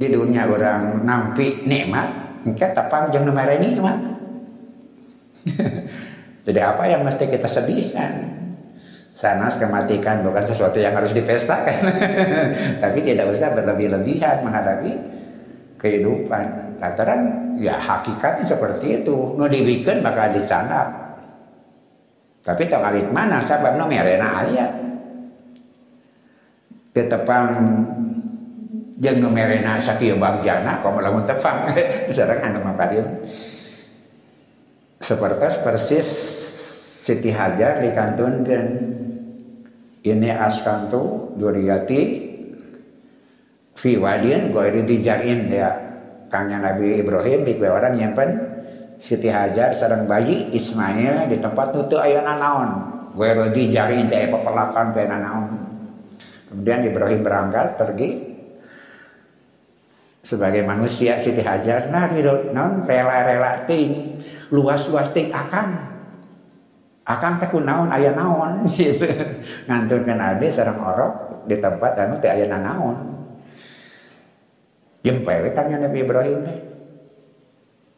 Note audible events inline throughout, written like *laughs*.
di dunia orang nampi nikmat engke tepang jeung nu nikmat jadi apa yang mesti kita sedihkan sanas kematikan bukan sesuatu yang harus dipestakan tapi tidak usah berlebih-lebihan menghadapi kehidupan lantaran ya hakikatnya seperti itu nu dibikin bakal dicanak tapi tong awit mana sababna merena aya tetepang jeung nu merena sakieu bagjana komo lamun tepang sareng anu mapadieu seperti persis Siti Hajar dikantunkeun ini askantu duriyati. Fi wadin goiri dijain ya. Kangnya Nabi Ibrahim di orang nyimpen. Siti Hajar sareng bayi Ismail di tempat itu ayana naon goiri dijain teh pepelakan teh naon kemudian Ibrahim berangkat pergi sebagai manusia Siti Hajar nah non rela-rela ting luas-luas ting akan Akang teh naon aya naon *laughs* gitu. Ngantunkeun ade sareng orok di tempat anu teh aya naon. Jempe kan Nabi Ibrahim teh.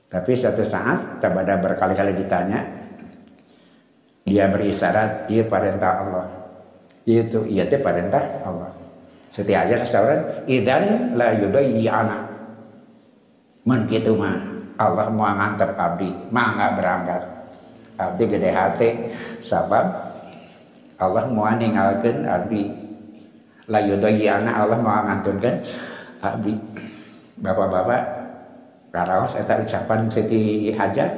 Tapi suatu saat tabada berkali-kali ditanya dia berisyarat iya perintah Allah. Itu iya teh perintah Allah. Setiap aja seseorang idan la yudai anak. Men kitu mah Allah mau ngantar abdi, mah berangkat. Abdi gede hati. Sabab Allah mau ninggalkan abdi. Anak Allah mau ngantunkan abdi. Bapak-bapak karaos eta ucapan Siti Hajat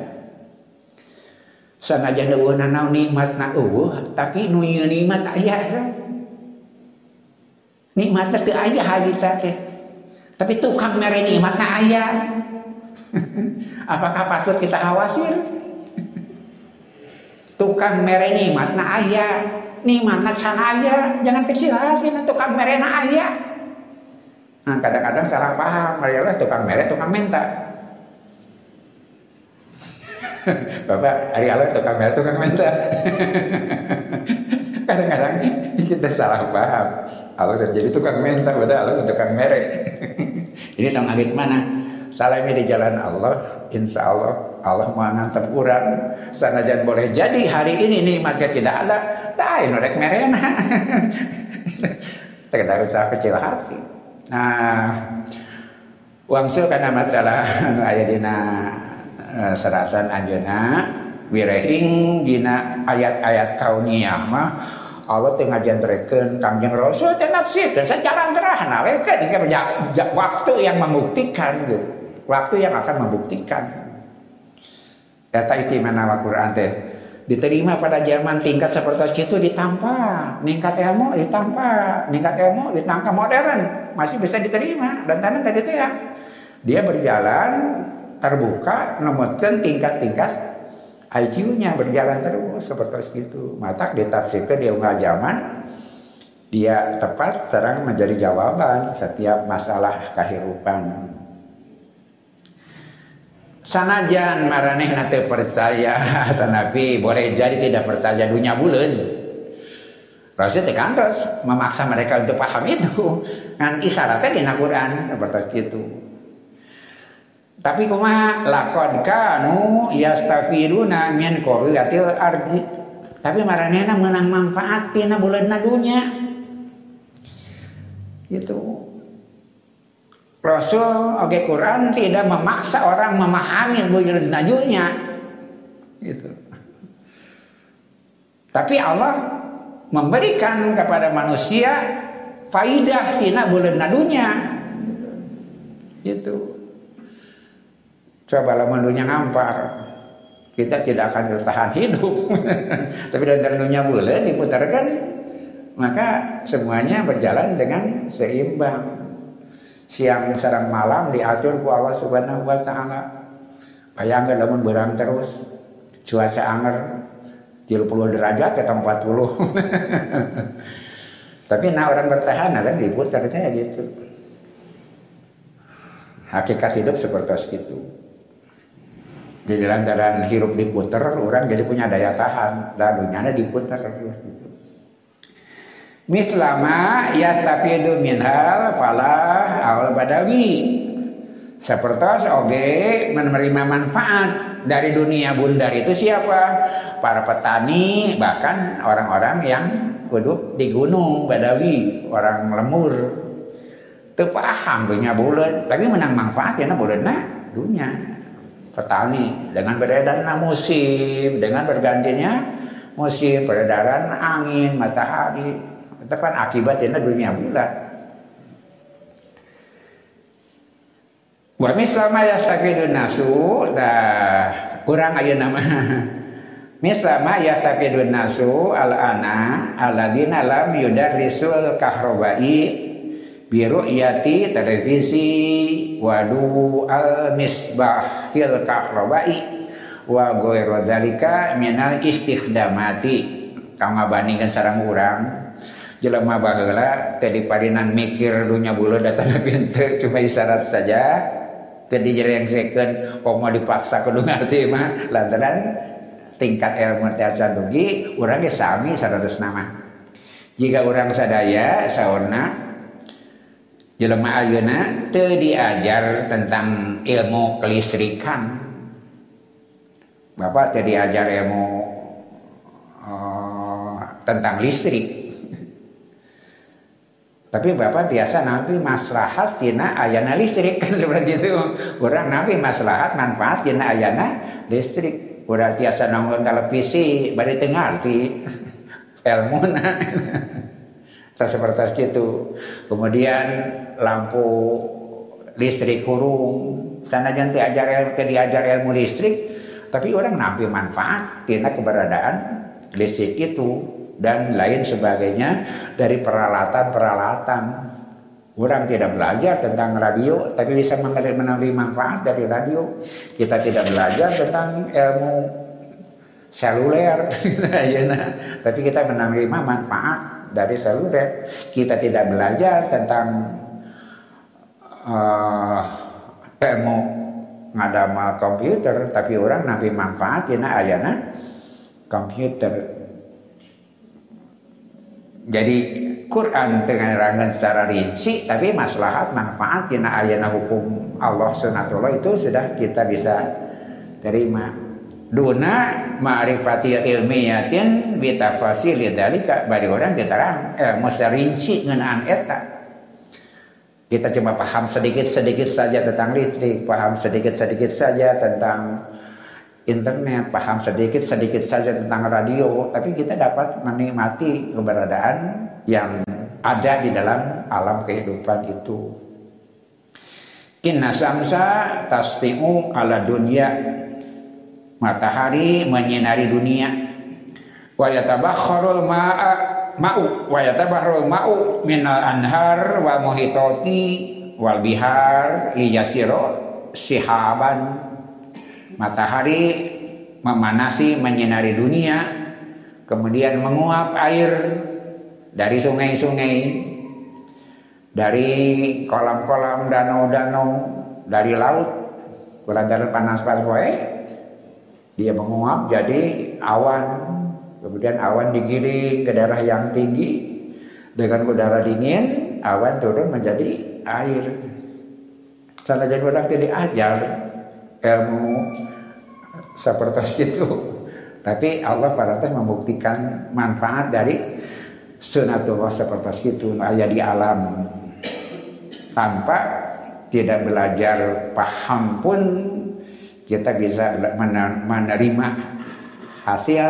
sanajan eueuh naon nikmat na eueuh tapi nu nikmat aya nikmat teh aya harita teh. Tapi tukang mere nikmat na aya. *laughs* Apakah patut kita khawatir? *laughs* Tukang mere nikmat na ayah nikmat na can ayah jangan kecil hati tukang mere na ayah nah kadang-kadang salah paham. Marilah tukang mere tukang minta *laughs* Bapak, hari Allah tukang mere tukang minta kadang-kadang kita salah paham Allah terjadi tukang minta pada Allah tukang mere. *laughs* Ini tong alit mana? Salahnya di jalan Allah. Insya Allah Allah mengantar kurang. Sanajan boleh. Jadi hari ini nikmatnya tidak ada. Dah norek merena tidak *laughs* usah kecil hati. Nah wangsul karena masalah *laughs* anu aya dina uh, seratan anjeuna wirehing dina ayat-ayat kauniyah mah Allah tengah jantreken kangjeng Rasul teh nafsirkeun secara terahna we kan waktu yang membuktikan gitu. Waktu yang akan membuktikan. Data istimewa Quran teh. Diterima pada zaman tingkat seperti itu ditampa. Ningkat ilmu ditampa. Ningkat ilmu ditangka modern. Masih bisa diterima. Dan tanah tadi ya. Dia berjalan terbuka nomorkan tingkat-tingkat IQ-nya berjalan terus seperti itu. Mata ditafsirkan di unggah zaman dia tepat terang menjadi jawaban setiap masalah kehidupan. Sanajan maraneh nate percaya *laughs* Nabi boleh jadi tidak percaya dunia bulan. Rasul tekantos memaksa mereka untuk paham itu. Kan isyaratnya di Quran seperti itu tapi kuma lakon kanu yastafiruna min quriyatil ardi. Tapi maranehna menang manfaat tina bulan dunia. Itu Rasul oke okay, Quran tidak memaksa orang memahami bulan najunya itu. Tapi Allah memberikan kepada manusia faidah tina bulan nadunya itu coba lamun dunia ngampar kita tidak akan bertahan hidup *laughs* tapi dalam dunia bulan diputarkan maka semuanya berjalan dengan seimbang siang sarang malam diatur ku Allah Subhanahu wa taala. Bayangkeun lamun berang terus cuaca anger 30 derajat ke 40. *laughs* Tapi nah orang bertahan kan diputar kayak gitu. Hakikat hidup seperti itu. Jadi lantaran hirup diputar, orang jadi punya daya tahan. Dunia diputar gitu. mislama yastafidu minhal falah awal badawi seperti oge menerima manfaat dari dunia bundar itu siapa para petani bahkan orang-orang yang hidup di gunung badawi orang lemur itu paham dunia bulan tapi menang manfaat ya nah dunia petani dengan beredarnya musim dengan bergantinya musim peredaran angin matahari itu kan akibatnya dunia bulat. Wa mislama yastafidun nasu dah kurang aja nama. *laughs* Mislama yastafidun nasu al ana alladzina lam yudarrisul kahrobai biru yati televisi wadu al misbahil kahrobai wa goiro dalika minal istikhdamati kau ngabandingkan sarang urang jelema baheula tadi parinan mikir dunia bulu datang pintu cuma isyarat saja tadi yang second kok mau dipaksa kudu ngerti mah lantaran tingkat ilmu teh dugi urang ge sami saratus nama. Jika orang sadaya saurna jelema ayeuna teu diajar tentang ilmu kelistrikan Bapak tadi ajar ilmu uh, tentang listrik *laughs* tapi Bapak biasa nabi maslahat tina ayana listrik *laughs* kan seperti itu. Orang nabi maslahat manfaat tina ayana listrik. Udah biasa nonton televisi, bari tengarti *laughs* ilmu Tak seperti itu. Kemudian lampu listrik kurung. Sana jangan diajar diajar ilmu listrik, tapi orang nabi manfaat tina keberadaan listrik itu dan lain sebagainya dari peralatan-peralatan. Orang tidak belajar tentang radio, tapi bisa menerima manfaat dari radio. Kita tidak belajar tentang ilmu seluler, *laughs* tapi kita menerima manfaat dari seluler. Kita tidak belajar tentang uh, ilmu ngadama komputer, tapi orang nabi manfaat cina ayana komputer jadi Quran dengan rangan secara rinci tapi maslahat manfaat tina ayana hukum Allah sunatullah itu sudah kita bisa terima duna ma'rifati ilmiyatin bitafasir dzalika bari orang diterang eh mesti rinci ngeunaan eta. Kita cuma paham sedikit-sedikit saja tentang listrik paham sedikit-sedikit saja tentang internet, paham sedikit-sedikit saja tentang radio, tapi kita dapat menikmati keberadaan yang ada di dalam alam kehidupan itu. Inna samsa tastiu ala dunia Matahari menyinari dunia. Wa yatabakharul ma'a ma'u. Wa yatabakharul ma'u minal anhar wal muhitati wal bihar liyasiro sihaban. Matahari memanasi menyinari dunia kemudian menguap air dari sungai-sungai dari kolam-kolam danau-danau dari laut. Berada panas panas dia menguap jadi awan. Kemudian awan digiring ke daerah yang tinggi. Dengan udara dingin awan turun menjadi air. Sana jadi orang tidak ajar ilmu seperti itu. Tapi Allah pada membuktikan manfaat dari sunatullah seperti itu. Ayat di alam. Tanpa tidak belajar paham pun kita bisa menerima hasil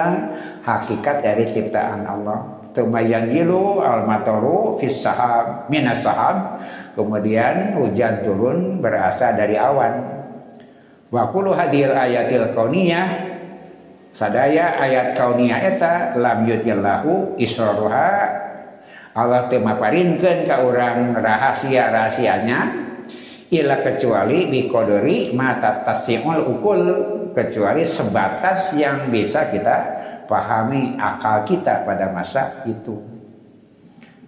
hakikat dari ciptaan Allah. Tumayanjilu al-mataru fis sahab sahab. Kemudian hujan turun berasal dari awan. Wa kullu hadir ayatil kauniyah sadaya ayat kauniyah eta lam yutillahu israruha Allah teu maparinkeun ka urang rahasia-rahasianya ila kecuali biqadari mata tasimul ukul kecuali sebatas yang bisa kita pahami akal kita pada masa itu.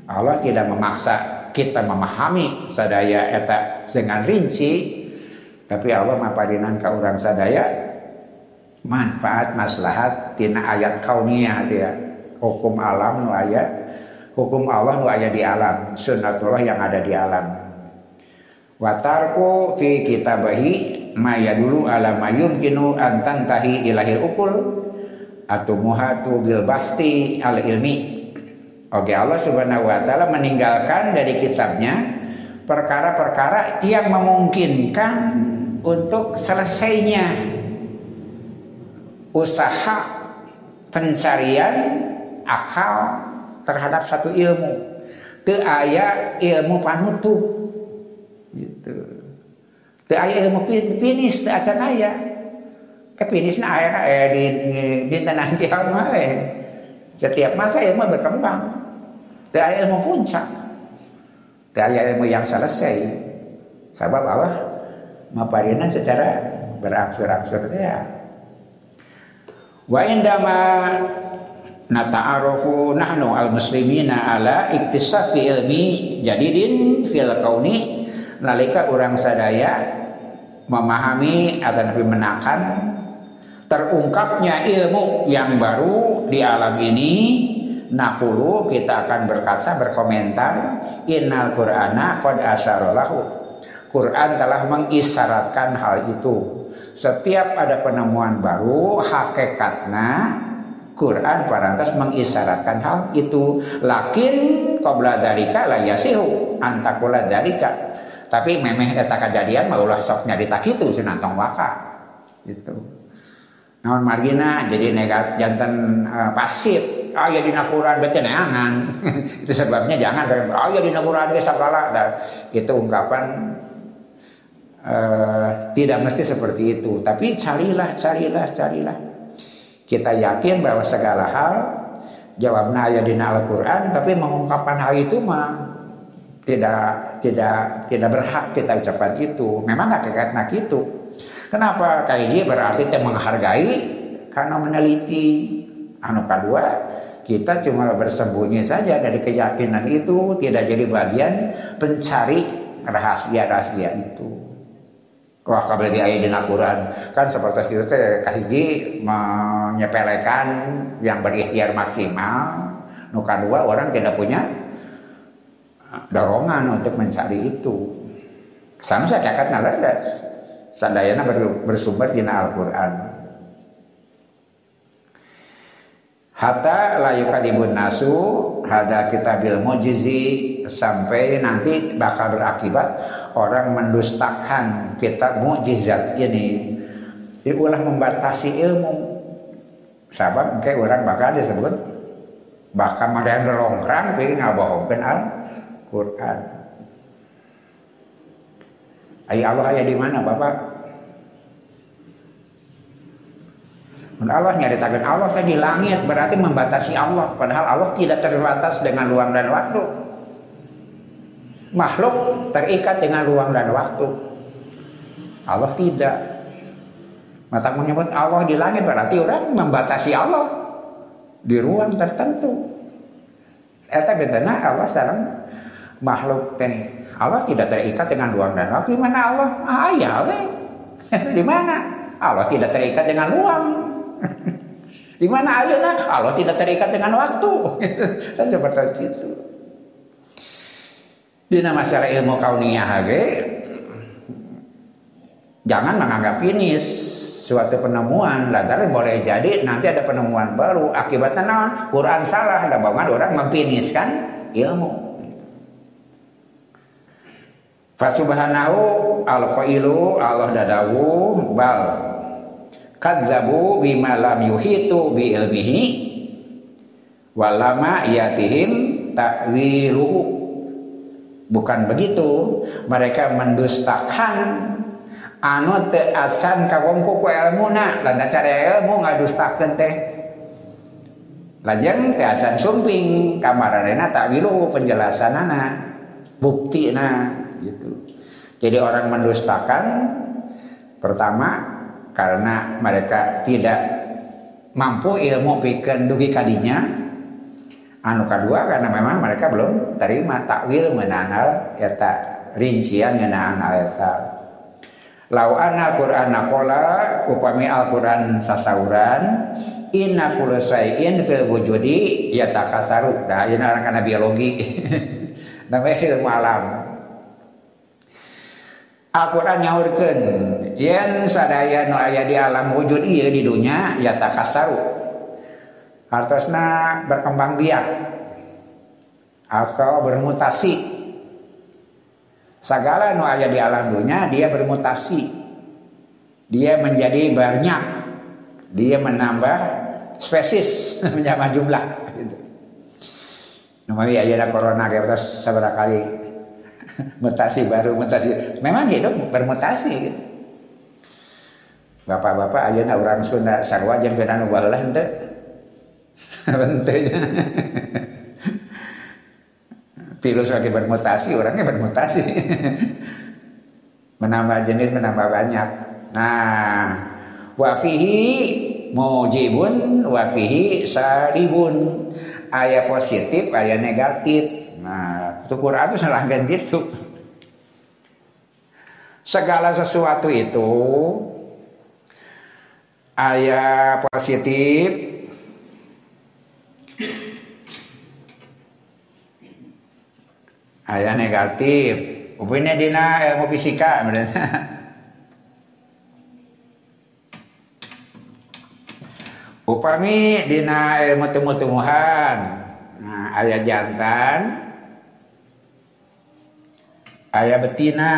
Allah tidak memaksa kita memahami sadaya eta dengan rinci tapi Allah mapadinan ka urang sadaya manfaat maslahat tina ayat kauniyah ya hukum alam nu aya hukum Allah nu aya di alam sunnatullah yang ada di alam watarku fi kitabahi maya dulu ala mayun kinu antan tahi ilahil ukul atau muhatu bil basti al ilmi Oke Allah subhanahu wa ta'ala meninggalkan dari kitabnya perkara-perkara yang memungkinkan untuk selesainya usaha pencarian akal terhadap satu ilmu. Teu aya ilmu panutup. Teu aya ilmu finish teu acan aya. Ke na aya eh di di tanah kiamat eh. Setiap masa ilmu berkembang. Teu aya ilmu puncak. Teu aya ilmu yang selesai. Sebab Allah maparinan secara berangsur-angsur ya. Wa indama nata'arufu nahnu al-muslimina ala iktisafi ilmi jadidin fil kauni nalika orang sadaya memahami atau nabi menakan terungkapnya ilmu yang baru di alam ini nakulu kita akan berkata berkomentar innal qur'ana qad asyarolahu Quran telah mengisyaratkan hal itu. Setiap ada penemuan baru hakikatnya Quran parantas mengisyaratkan hal itu. Lakin qabla dalika la yasihu antakula dalika tapi memeh eta kejadian maulah sok nyarita kitu sinantong waka. Gitu. Naon margina? Jadi negat jantan uh, pasif. Ah ya dina Quran berarti neangan. *laughs* Itu sebabnya jangan ah ya dina Quran ge sagala. Itu ungkapan uh, tidak mesti seperti itu. Tapi carilah carilah carilah. Kita yakin bahwa segala hal jawabnya ayat di Al-Quran, tapi mengungkapkan hal itu mah tidak tidak tidak berhak kita ucapkan itu. Memang nggak nak itu. Kenapa KIJ berarti kita menghargai karena meneliti. Anu kedua, kita cuma bersembunyi saja dari keyakinan itu, tidak jadi bagian pencari rahasia-rahasia itu. Wah kabel di ayat Quran kan seperti itu kahiji menyepelekan yang berikhtiar maksimal. Nuka dua orang tidak punya dorongan untuk mencari itu. Sama saya cakat nalada. Sandayana bersumber di Al-Quran. Hatta layukadibun nasu hada kitabil mujizi sampai nanti bakal berakibat orang mendustakan kitab mukjizat ini ini ulah membatasi ilmu sahabat kayak orang bakal disebut ada yang longkrang tapi ngabawakan al Quran ayat Allah ayat di mana bapak Dan Allah nyaritakan Allah tadi langit berarti membatasi Allah padahal Allah tidak terbatas dengan ruang dan waktu makhluk terikat dengan ruang dan waktu. Allah tidak. Mata menyebut Allah di langit berarti orang membatasi Allah di ruang tertentu. Eta betana Allah sekarang makhluk teh Allah tidak terikat dengan ruang dan waktu. Di mana Allah? Ah, ya, *laughs* di mana? Allah tidak terikat dengan ruang. *laughs* di mana ayana? Allah tidak terikat dengan waktu. *laughs* Kan seperti itu. Dina masalah ilmu kauniyah ge jangan menganggap finish suatu penemuan lantaran boleh jadi nanti ada penemuan baru akibatnya naon Quran salah ada banget orang memfinishkan ilmu Fasubhanahu al-qailu Allah dadawu bal. Kadzabu bima lam yuhitu bi ilmihi walama yatihim ta'wiluhu. Bukan begitu, mereka mendustakan anu teu acan ka wongku ku ilmuna, lantaran cara ilmu ngadustakeun teh. Lajeng teh acan sumping kamaranena tak wilu penjelasanana, buktina gitu. Jadi orang mendustakan pertama karena mereka tidak mampu ilmu pikeun dugi kadinya anu kedua karena memang mereka belum terima takwil menanal eta rincian ngeunaan eta Lau anna Quran nakola upami Al-Quran sasauran inna kulasai'in fil wujudi ya takataru. Nah, ini orang karena biologi. *laughs* Namanya ilmu alam. Al-Quran nyaurkan yen sadaya nu aya di alam wujud iya di dunia ya takasaru hartosna berkembang biak atau bermutasi Segala nu ada di alam dunia dia bermutasi. Dia menjadi banyak. Dia menambah spesies *laughs* menambah jumlah gitu. Namanya ada corona kayak terus seberapa kali *laughs* mutasi baru mutasi. Memang hidup bermutasi gitu. Bapak-bapak aja orang Sunda sarwa jam kena ubah lah ente. Bentenya *laughs* virus lagi *laughs* bermutasi, orangnya bermutasi. menambah jenis, menambah banyak. Nah, wafihi mujibun, wafihi salibun. Ayat positif, ayat negatif. Nah, itu Quran itu selanggan gitu. Segala sesuatu itu ayat positif ayah negatif upinnya dina ilmu fisika upami dina ilmu tumbuh-tumbuhan nah, ayah jantan ayah betina.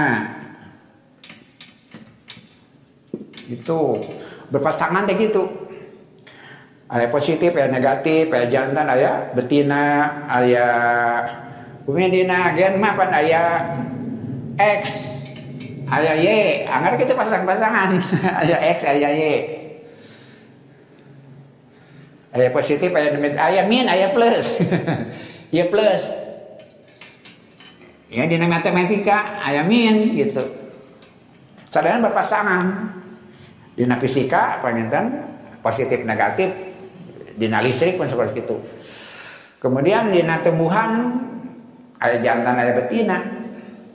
Itu berpasangan kayak gitu. Ayah positif ayah negatif ayah jantan ayah betina ayah dina gen mah pan aya X aya Y. Anggar kita pasang-pasangan. *laughs* Aya X aya Y. Aya positif aya aya min aya plus. *laughs* Ya plus ya dina matematika aya min gitu. Sadarian berpasangan. Dina fisika panginten positif negatif dina listrik pun seperti itu. Kemudian dina tumbuhan ayah jantan ayah betina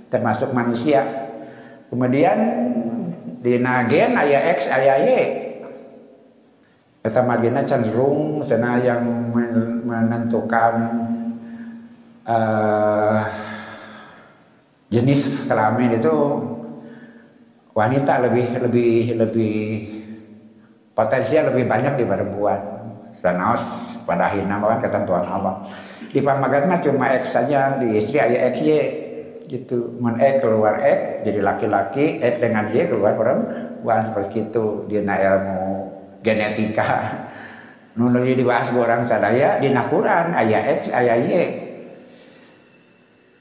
termasuk manusia. Kemudian di nagen ayah X ayah Y. Kita magina cenderung sana yang menentukan uh, jenis kelamin itu wanita lebih lebih lebih potensial lebih banyak di perempuan. Sanaos pada akhirnya kan ketentuan Allah. Di pamagat mah cuma X saja di istri ada X Y gitu. Men X keluar X jadi laki-laki X dengan Y keluar perempuan seperti itu na ilmu genetika. *laughs* Nunu dibahas orang sadaya di Quran ayah X ayah Y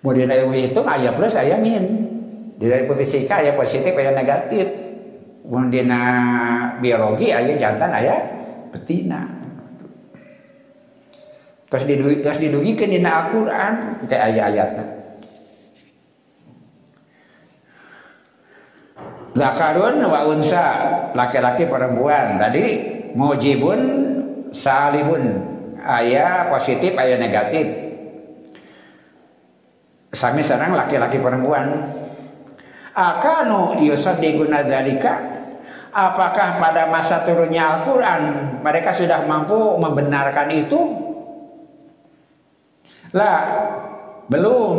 kemudian ilmu itu ayah plus ayah min. Dari fisika ayah positif ayah negatif. Kemudian biologi ayah jantan ayah betina. Terus didugi, terus didugikan di Al-Quran. Kita ayat-ayatnya. Zakarun wa unsa laki-laki perempuan. Tadi mujibun salibun. Ayat positif ayat negatif sami sekarang laki-laki perempuan. Akanu yusaddiquna dzalika? Apakah pada masa turunnya Al-Quran mereka sudah mampu membenarkan itu? Lah belum.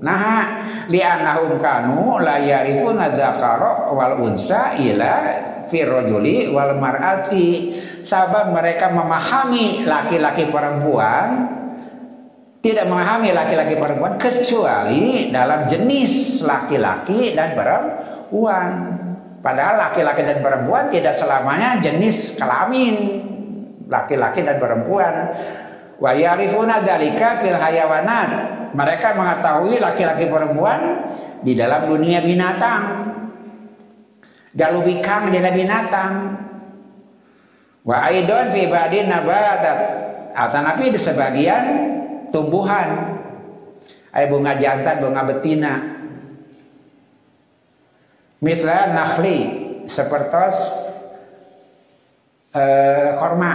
Nah li'annahum kanu la yarifuna dzakara wal unsa ila firrojuli wal mar'ati. Sabab mereka memahami laki-laki perempuan tidak memahami laki-laki perempuan kecuali dalam jenis laki-laki dan perempuan padahal laki-laki dan perempuan tidak selamanya jenis kelamin laki-laki dan perempuan Wa yarifuna dzalika fil hayawanat. Mereka mengetahui laki-laki perempuan di dalam dunia binatang. Galubikang di binatang. Wa aidon fi badin nabatat. Atanapi di sebagian tumbuhan. Ay bunga jantan, bunga betina. Mitra nakhli sepertos eh, korma.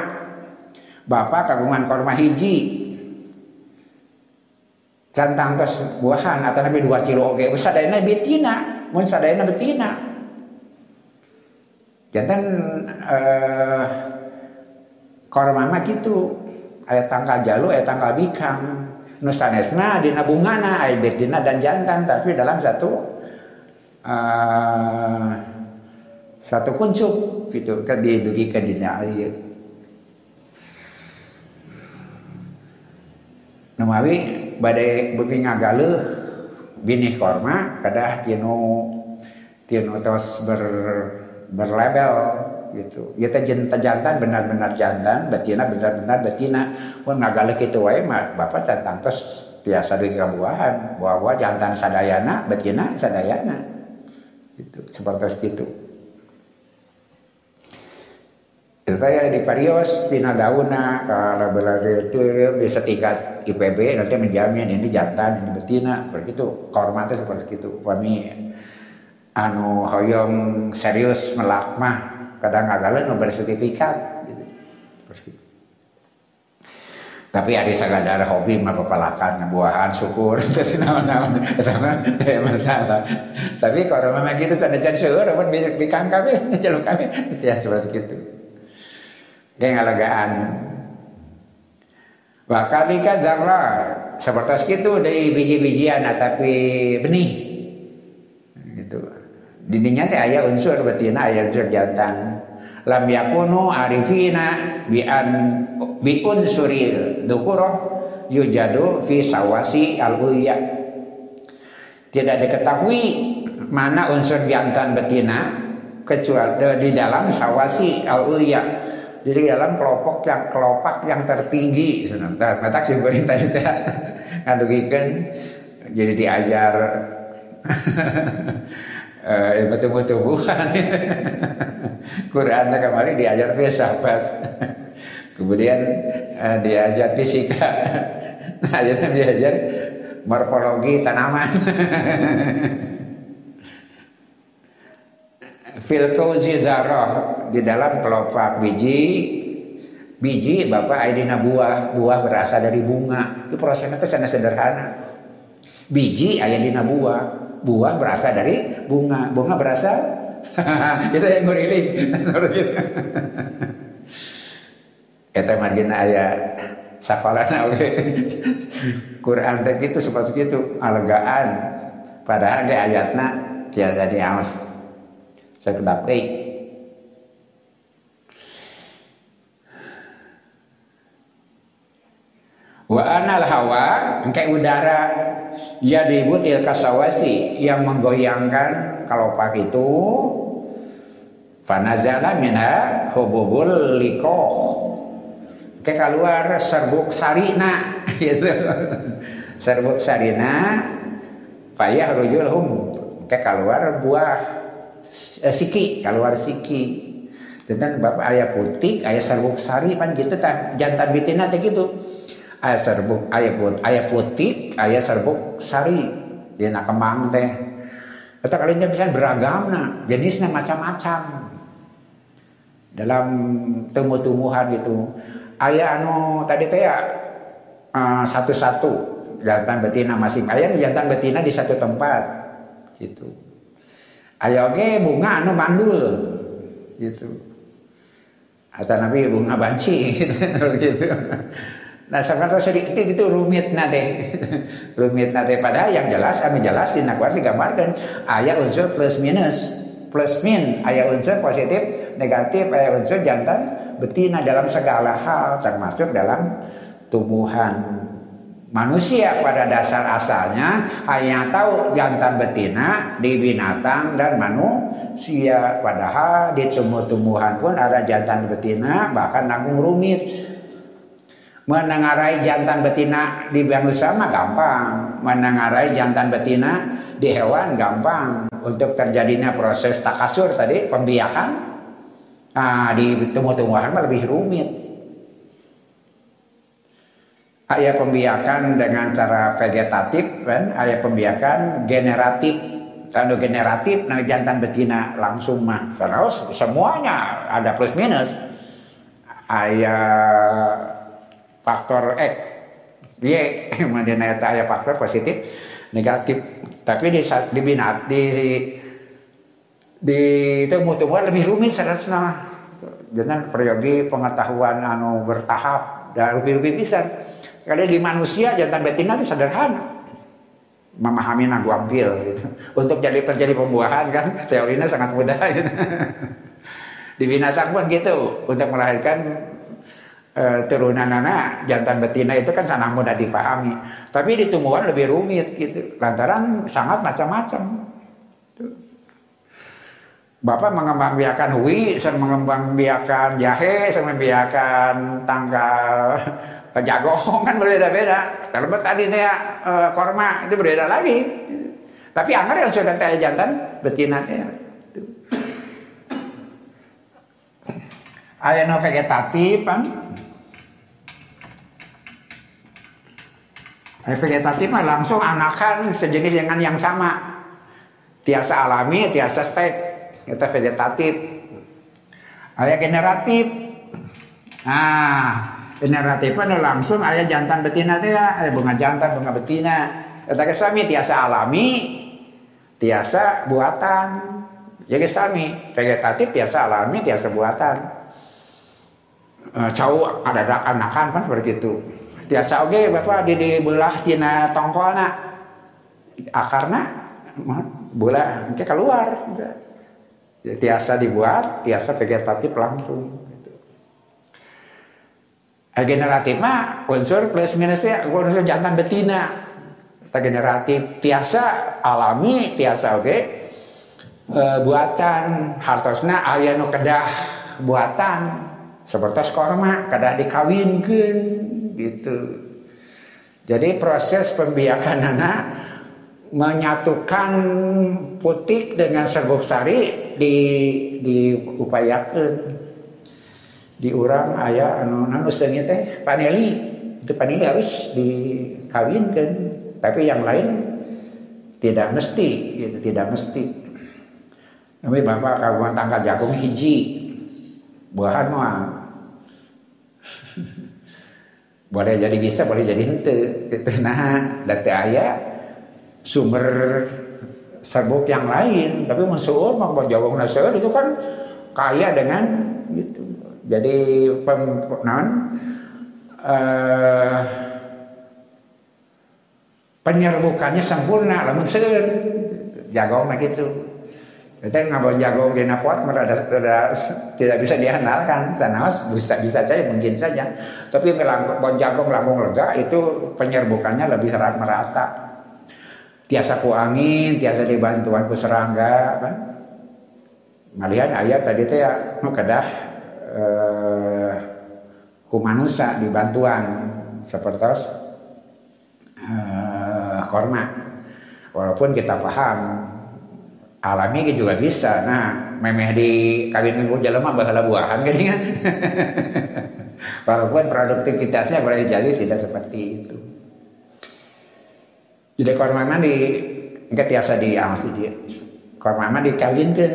Bapak kagungan korma hiji. Cantang tos buahan atau nabi dua kilo oke. Sadayana betina mun sadayana betina. Jantan eh, korma mah gitu ayat tangkal jalu ayat tangkal bikang. Nusanesna dina bungana ayat betina dan jantan. Tapi dalam satu uh, satu kuncup gitu. Kan didugi ke dina air Namawi badai bumi ngagaleuh binih korma kadah tinu tinu tos ber berlabel gitu. Ya teh jantan benar-benar jantan, betina benar-benar betina. Mun ngagaleuh kitu wae mah bapak cantang tos tiasa deui kabuahan bahwa jantan sadayana, betina sadayana. Gitu, seperti itu. Saya di Parios, tina dauna, kalau belanja itu bisa tingkat IPB nanti menjamin ini jantan, ini betina, seperti itu. Kehormatan seperti itu. Kami anu hoyong serius melak mah kadang agak nu bersertifikat gitu. Terus gitu. Tapi ada sagadar hobi mah pepalakan buahan syukur *laughs* tadi nama-nama sama teh masalah. Tapi kalau memang gitu tanda jadi seueur pun bikang kami *laughs* jalur kami ya seperti itu. Kayak ngalagaan. Bahkan kan zarra seperti itu dari biji-bijian tapi benih. Gitu. Dininya teh aya unsur betina aya unsur jantan. Lam yakunu arifina bi an bi unsuril dukuroh yujadu fi sawasi al ulya. Tidak diketahui mana unsur jantan betina kecuali di dalam sawasi al ulya jadi dalam kelompok yang kelopak yang tertinggi mata sih perintah itu *laughs* ngadugikan jadi diajar *laughs* eh, ilmu tumbuh-tumbuhan *laughs* Quran kemarin diajar filsafat *laughs* kemudian uh, diajar fisika. *laughs* Nah diajar morfologi tanaman. Filkozi darah di dalam kelopak biji. Biji bapak aidina buah. Buah berasal dari bunga. Itu prosesnya itu sangat sederhana. Biji ayat buah buah berasal dari bunga. Bunga berasal? *laughs* Itu yang nguriling *laughs* itu margina ayat sekolah oke *laughs* Quran itu seperti itu alegaan padahal di ayatnya biasa diawas sekedap eh Wa anal hawa engke udara. Ya dibutil kasawasi yang menggoyangkan kelopak itu. Fanazala minha hububul likoh. Ke keluar serbuk sarina *laughs* gitu. Serbuk sarina payah rujulhum ke keluar buah eh, siki keluar siki. Dan bapak ayah putih ayah serbuk sari pan gitu tak jantan betina teh gitu ayah serbuk ayah put ayah putih ayah serbuk sari. Dia nak kemang teh. Kata kalian bisa beragam nah jenisnya macam-macam. Dalam tumbuh-tumbuhan gitu. Ayah anu tadi teh ya uh, satu-satu. Jantan betina masing. Ayah jantan betina di satu tempat. Gitu. Ayo ge bunga anu mandul. Gitu. Atau nabi bunga banci *laughs* gitu. Nah sekarang sedikit itu rumit nade, *laughs* rumit nade. Padahal yang jelas, kami jelas di nakwar digambarkan ayat unsur plus minus, plus min, ayat unsur positif, negatif, ayat unsur jantan, betina dalam segala hal, termasuk dalam tumbuhan Manusia pada dasar asalnya hanya tahu jantan betina di binatang dan manusia. Padahal di tumbuh-tumbuhan pun ada jantan betina bahkan nanggung rumit. Menengarai jantan betina di manusia mah gampang. Menengarai jantan betina di hewan gampang. Untuk terjadinya proses takasur tadi, pembiakan. Nah, di tumbuh-tumbuhan mah lebih rumit ayat pembiakan dengan cara vegetatif kan ayat pembiakan generatif kalau generatif nah jantan betina langsung mah terus semuanya ada plus minus ayat faktor X. Y mana ayat faktor positif negatif. Tapi di di binat di di tumbuh-tumbuhan lebih rumit seharusnya. Dengan peryogi pengetahuan anu bertahap dan lebih-lebih bisa kalau di manusia jantan betina itu sederhana. Memahami nagu ambil gitu. untuk jadi terjadi pembuahan kan teorinya sangat mudah gitu. *laughs* di binatang pun gitu. Untuk melahirkan e, turunan anak jantan betina itu kan sangat mudah dipahami tapi di tumbuhan lebih rumit gitu lantaran sangat macam-macam Bapak mengembangbiakan hui, saya mengembangbiakan jahe, saya mengembangbiakan tanggal *laughs* jagung kan berbeda-beda. Kalau tadi saya e, korma itu berbeda lagi. Tapi anggar yang sudah tanya jantan betina ya. Ayah no vegetatif kan. Vegetatif mah langsung anakan sejenis dengan yang sama. Tiasa alami, tiasa spek kita vegetatif. Ayah generatif. Nah generatif anu langsung ayah jantan betina teh ya. Ayah bunga jantan bunga betina. Kata kesami tiasa alami tiasa buatan. Ya kesami vegetatif tiasa alami tiasa buatan. E, cau ada anakan kan seperti itu tiasa oke okay, bapak di dibelah tina tongkolna akarna bola ke keluar tiasa dibuat, tiasa vegetatif langsung. Gitu. Generatif mah unsur plus minusnya unsur jantan betina. Kita generatif tiasa alami, tiasa oke. Okay. E, buatan hartosna aya nu kedah buatan seperti korma kedah dikawinkan gitu. Jadi proses pembiakan anak menyatukan putik dengan serbuk sari di diupayakan. Di orang ayah anu anu teh paneli. Itu paneli harus dikawinkan tapi yang lain tidak mesti gitu tidak mesti. Tapi bapak kawan tangga jagung hiji buahan mah *laughs* boleh jadi bisa boleh jadi ente itu nah dati ayah sumber serbuk yang lain. Tapi mensuur maka jawab naseur itu kan kaya dengan gitu. Jadi pem, uh, penyerbukannya sempurna lamun seueur. Jagong mah gitu kita ngabon jagong di pot merada, merada tidak bisa diandalkan. Tanawas bisa bisa saja mungkin saja. Tapi bon jagong lambung lega itu penyerbukannya lebih merata. Tiasa ku angin tiasa dibantuan ku serangga kan? Ayat tadi teh ya kedah eh, ku manusia dibantuan seperti eh, korma. Walaupun kita paham alami juga bisa nah memeh di kawin minggu jelema bakal buahan kan *laughs* walaupun produktivitasnya boleh jadi tidak seperti itu jadi kormama di enggak tiasa di angsi dia. Kormama dikawinkan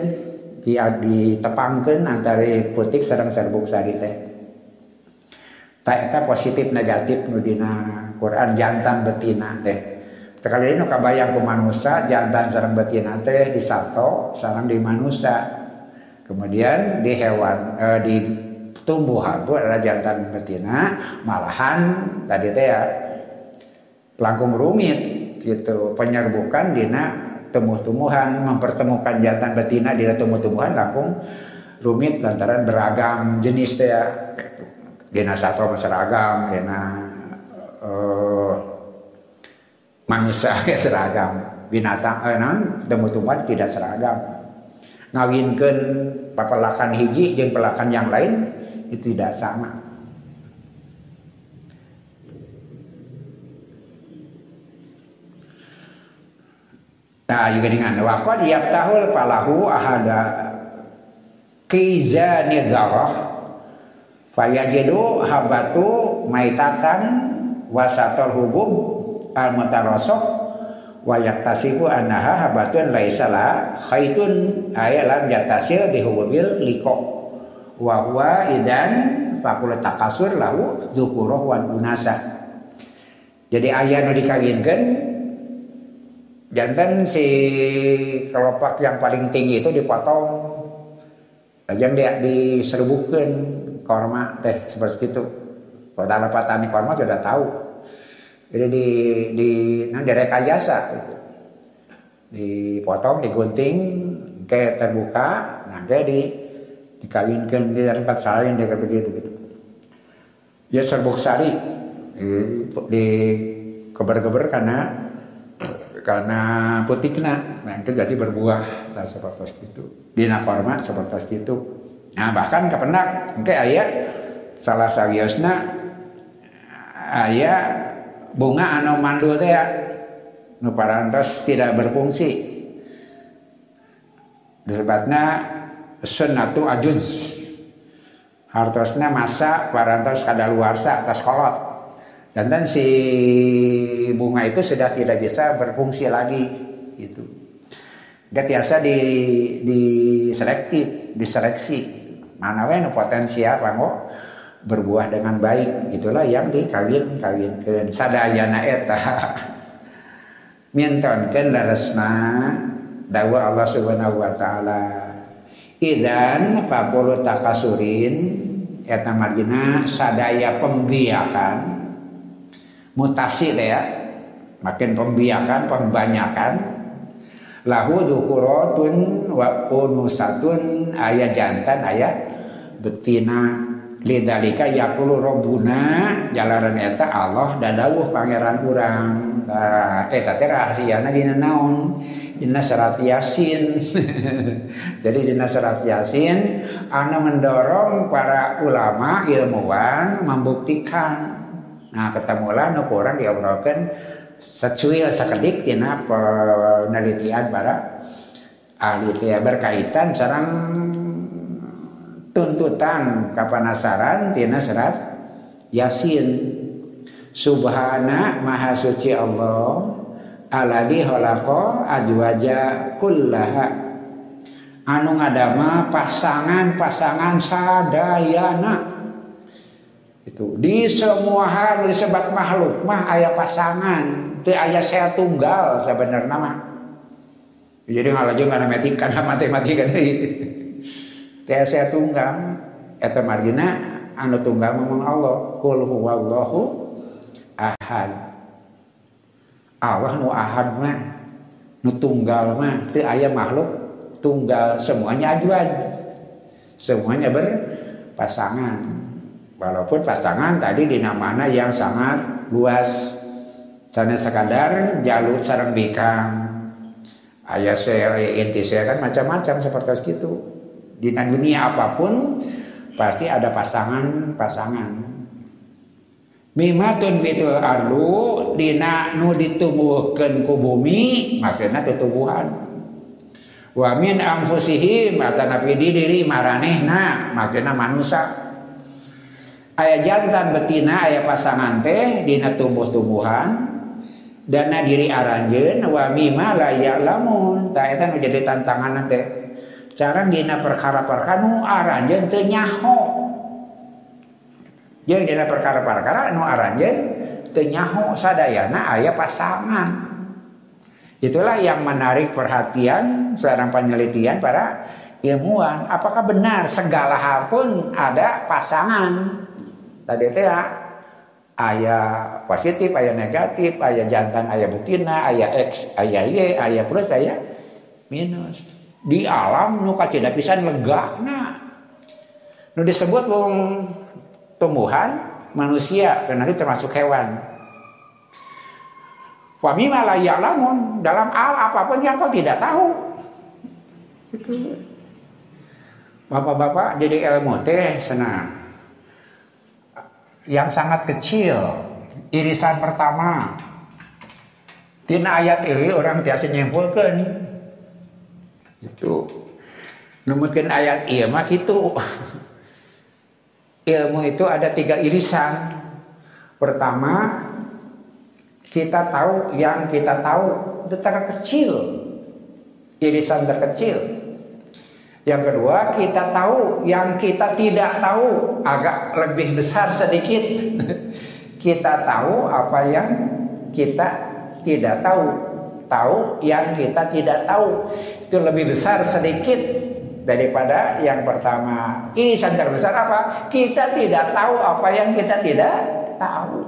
di ditepangkan antara putik sedang serbuk sari teh. Tak positif negatif nudina Quran jantan betina teh. Sekali ini kabayang ke manusia jantan sarang betina teh di satu sarang di manusia. Kemudian di hewan eh, di tumbuhan itu adalah jantan betina malahan tadi teh ya langkung rumit gitu penyerbukan dina tumbuh-tumbuhan mempertemukan jantan betina dina tumbuh-tumbuhan langsung rumit lantaran beragam jenis teh ya dina satu seragam dina uh, manusia *laughs* seragam. Binatang eh, tumbuh-tumbuhan tidak seragam. Ngawinkan papelakan hiji dan pelakan yang lain itu tidak sama. Nah juga dengan waqad tahul falahu ahada kizani darah fayajidu habatu maitatan wasatul hubub al mutarasok wa yaktasibu annaha habatun laisala khaitun ayalam yatasil bihububil liko wa huwa idan fakul takasur lahu dzukuruh wan unasa jadi ayah nu dikawinkan jantan si kelopak yang paling tinggi itu dipotong Lajang dia diserbukan korma teh seperti itu. Kalau petani korma sudah tahu. Jadi di di nah direkayasa itu. Dipotong, digunting, kayak terbuka, nah kayak di dikawinkan di tempat salin dia begitu gitu. Ya serbuk sari di, di keber-keber karena karena putikna nah itu jadi berbuah dan seperti itu dina korma seperti itu nah bahkan kepenak oke ayat salah sagiosna ayat bunga anu mandul teh ya. Nu parantos tidak berfungsi. Disebutnya sunatu ajuz. Hartosna masa parantos kadaluarsa atas kolot. Dan dan si bunga itu sudah tidak bisa berfungsi lagi itu dia biasa di di selektif diseleksi. Mana wae potensi apa kok berbuah dengan baik. Itulah yang dikawin kawinkan sadayana eta. Mintonkeun laresna dawa Allah Subhanahu wa taala. Idan faqulu takasurin. Eta margina sadaya pembiakan. Mutasi ya. Makin pembiakan pembanyakan. Lahu dzukuratun wa unusatun. Ayat jantan ayat betina lidalika yakulu robbuna jalaran eta Allah dadawuh pangeran kurang nah, eta teh rahasiana dina naon? Dina serat yasin. *laughs* Jadi dina serat yasin ana mendorong para ulama ilmuwan membuktikan. Nah ketemulah nu kurang diobrolkeun secuil sekedik dina penelitian para ahli berkaitan sarang tuntutan kapanasaran tina serat Yasin. Subhana Maha Suci Allah Alladzi khalaqa ajwaja kullaha. Anu ngadama pasangan-pasangan sadayana. Itu di semua hal disebut makhluk mah ayah pasangan. Itu ayah saya tunggal sebenarnya mah. Jadi matematika karena matematika dari *laughs* teh saya tunggal eta margina anu tunggal ngomong Allah kul huwallahu ahad Allah nu ahad mah nu tunggal mah teu ayah makhluk tunggal semuanya ajuan semuanya berpasangan Walaupun pasangan tadi di namanya yang sangat luas. Sana sekadar jalur sarang bikang. Ayah saya, inti saya kan macam-macam seperti itu. di dunia apapun pasti ada pasangan-pasangan mimatun fitul ardu dina nu ditumbuhkeun ku bumi maksudna tutubuhan wa min anfusihim atanapi di diri maranehna maksudna manusia aya jantan betina aya pasangan teh dina tumbuh-tumbuhan dana diri aranjeun wa mimma la ya'lamun. Ta eta nu jadi tantangan teh. Cara dina perkara-perkara nu aranjen teu nyaho. Jeung dina perkara-perkara nu aranjen teu nyaho sadayana ayah pasangan. Itulah yang menarik perhatian seorang penelitian para ilmuwan. Apakah benar segala hal pun ada pasangan? Tadi teh ayah positif ayah negatif ayah jantan ayah betina ayah X ayah Y ayah plus ayah minus di alam nu tidak bisa lega nah nu disebut wong tumbuhan manusia karena itu termasuk hewan. Wamima la ya'lamun dalam al apa pun yang kau tidak tahu. Itu. Bapak-bapak jadi ilmu teh senang. Yang sangat kecil irisan pertama. Tina ayat ini orang tiasa nyimpulkan itu mungkin ayat iya gitu. *laughs* Ilmu itu ada tiga irisan. Pertama kita tahu yang kita tahu itu terkecil. Irisan terkecil. Yang kedua, kita tahu yang kita tidak tahu agak lebih besar sedikit. *laughs* kita tahu apa yang kita tidak tahu. tahu yang kita tidak tahu itu lebih besar sedikit daripada yang pertama. Irisan terbesar apa? Kita tidak tahu apa yang kita tidak tahu.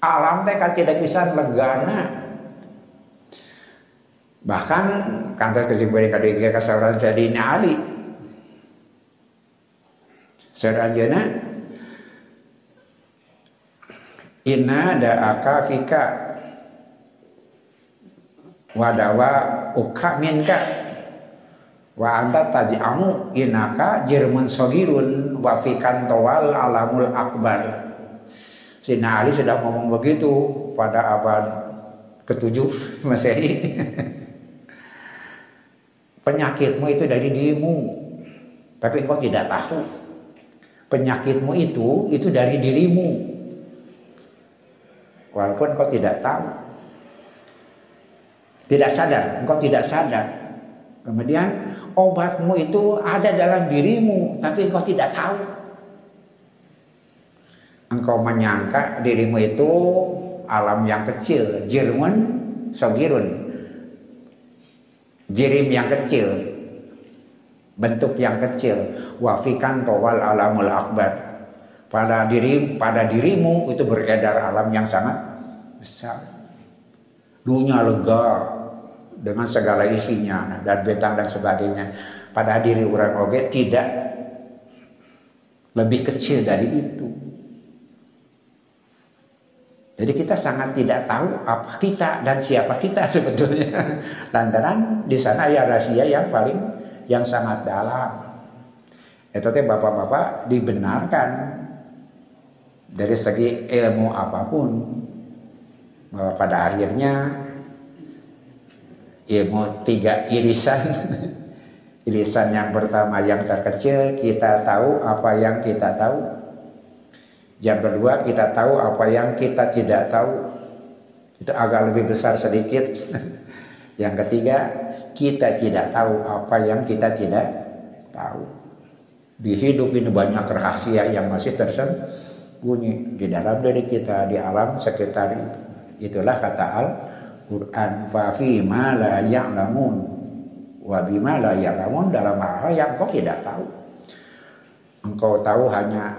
Alam teh tidak bisa legana. Bahkan kantor kesimpulan kadang kasaran jadi Ali. Seranjana Inna da'aka fika wadawa uka minka. Wa anta taj'amu inaka jerman sogirun. Wa tawal alamul akbar. Sina Ali sudah ngomong begitu pada abad ketujuh Masehi. *laughs* Penyakitmu itu dari dirimu. Tapi engkau tidak tahu. Penyakitmu itu itu dari dirimu. Walaupun kau tidak tahu. Tidak sadar, engkau tidak sadar. Kemudian obatmu itu ada dalam dirimu, tapi engkau tidak tahu. Engkau menyangka dirimu itu alam yang kecil, jirmun, sogirun. Jirim yang kecil, bentuk yang kecil. Wafikan towal alamul akbar pada diri pada dirimu itu beredar alam yang sangat besar. Dunia lega dengan segala isinya dan betang dan sebagainya. Pada diri orang oge tidak lebih kecil dari itu. Jadi kita sangat tidak tahu apa kita dan siapa kita *laughs* sebetulnya. Lantaran di sana ya rahasia yang paling yang sangat dalam. Itu teh bapak-bapak dibenarkan dari segi ilmu apa pun bahwa pada akhirnya ilmu tiga irisan. *laughs* Irisan yang pertama yang terkecil kita tahu apa yang kita tahu. Yang kedua kita tahu apa yang kita tidak tahu. Itu agak lebih besar sedikit. *laughs* Yang ketiga kita tidak tahu apa yang kita tidak tahu. Di hidup ini banyak rahasia yang masih tersembunyi bunyi di dalam diri kita di alam sekitar itulah kata Al Quran fa fi ma la ya'lamun. Wa bima la ya'lamun dalam hal yang kau tidak tahu. Engkau tahu hanya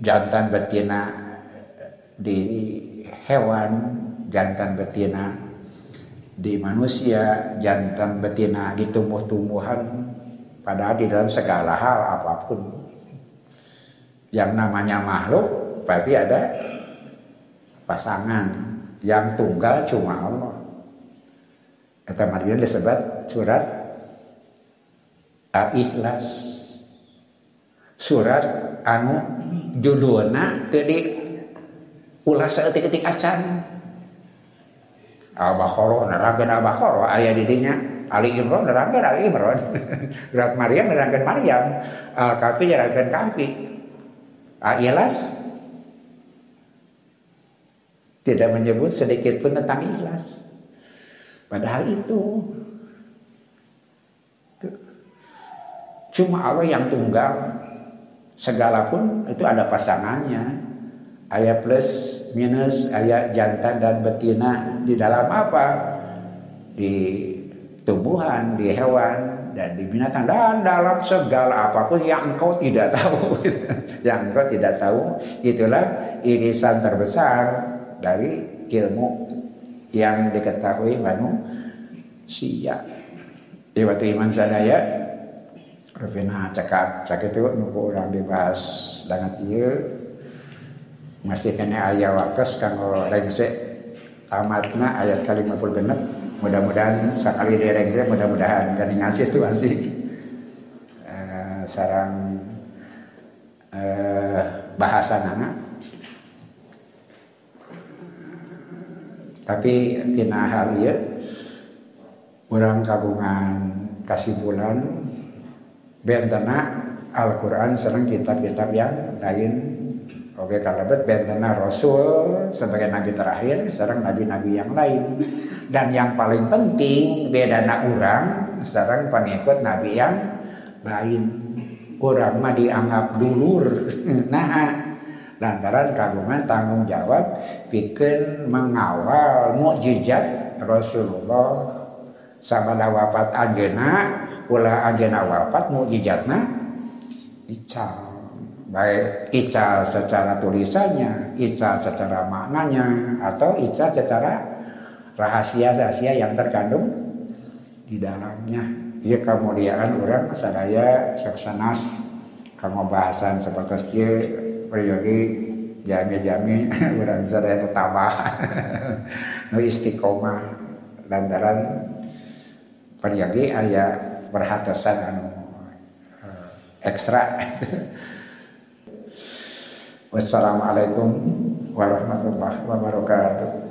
jantan betina di hewan jantan betina di manusia jantan betina di tumbuh-tumbuhan padahal di dalam segala hal apa pun. Yang namanya makhluk pasti ada pasangan yang tunggal cuma Allah. Kata Maria disebut surat Al-Ikhlas. Surat anu judulna tadi ulas seetik-etik acan. Al-Baqarah nerangkeun Al-Baqarah aya di dinya Ali Imran nerangkeun Ali Imran. *laughs* Surat Maryam nerangkeun Maryam. Al-Kahfi nerangkeun Kahfi. Ikhlas tidak menyebut sedikit pun tentang ikhlas. Padahal itu cuma Allah yang tunggal. Segala pun itu ada pasangannya. Ayat plus minus, ayat jantan dan betina di dalam apa? Di tumbuhan, di hewan, dan di binatang dan dalam segala apa pun yang engkau tidak tahu *laughs* yang engkau tidak tahu itulah irisan terbesar dari ilmu yang diketahui manusia. Di waktu iman sadaya Revina cakap cakap itu nunggu orang dibahas dengan iya masih kena ayat wakas kanggo rengse tamatna ayat kalimat genep. Mudah-mudahan sekali dereng saya mudah-mudahan. Kan ngasih itu masih uh, sarang uh, bahasa nana tapi tina hal ya orang kagungan bulan bentena Al-Quran serang kitab-kitab yang lain Oke kalebet bentena Rasul sebagai nabi terakhir, sekarang nabi-nabi yang lain. Dan yang paling penting beda nak orang, sekarang pengikut nabi yang lain. Orang mah dianggap dulur. *laughs* Nah, lantaran kagungan tanggung jawab bikin mengawal mukjizat Rasulullah sama wafat anjena ulah anjena wafat mukjizatna ical. Baik ical secara tulisannya ical secara maknanya atau ical secara rahasia-rahasia yang terkandung di dalamnya. Iya kemuliaan orang sadaya saksanas kamu bahasan seperti itu peryogi jami-jami orang *laughs* sadaya tambah *laughs* nu istiqomah lantaran peryogi aya perhatosan anu uh, ekstra. *laughs* Wassalamualaikum warahmatullahi wabarakatuh